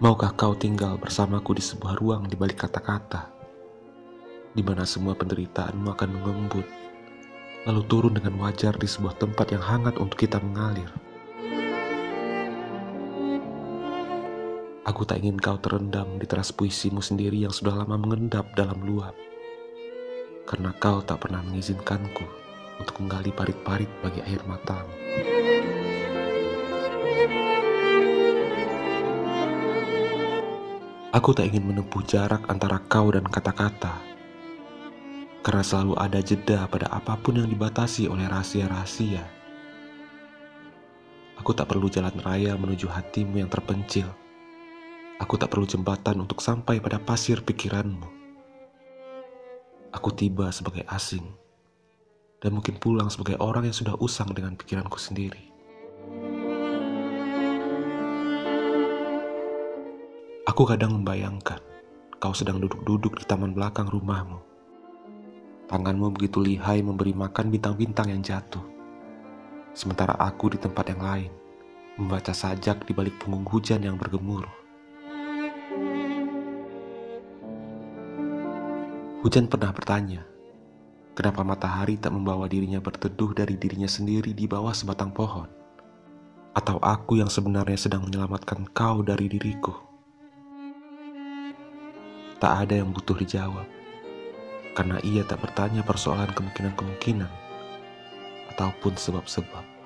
Maukah kau tinggal bersamaku di sebuah ruang di balik kata-kata, di mana semua penderitaanmu akan mengembut, lalu turun dengan wajar di sebuah tempat yang hangat untuk kita mengalir. Aku tak ingin kau terendam di teras puisimu sendiri yang sudah lama mengendap dalam luap, karena kau tak pernah mengizinkanku untuk menggali parit-parit bagi air matamu. Aku tak ingin menempuh jarak antara kau dan kata-kata, karena selalu ada jeda pada apa pun yang dibatasi oleh rahasia-rahasia. Aku tak perlu jalan raya menuju hatimu yang terpencil. Aku tak perlu jembatan untuk sampai pada pasir pikiranmu. Aku tiba sebagai asing dan mungkin pulang sebagai orang yang sudah usang dengan pikiranku sendiri. Aku kadang membayangkan kau sedang duduk-duduk di taman belakang rumahmu. Tanganmu begitu lihai memberi makan bintang-bintang yang jatuh. Sementara aku di tempat yang lain, membaca sajak di balik punggung hujan yang bergemuruh. Hujan pernah bertanya, Kenapa matahari tak membawa dirinya berteduh dari dirinya sendiri di bawah sebatang pohon? Atau aku yang sebenarnya sedang menyelamatkan kau dari diriku? Tak ada yang butuh dijawab, karena ia tak bertanya persoalan kemungkinan-kemungkinan ataupun sebab-sebab.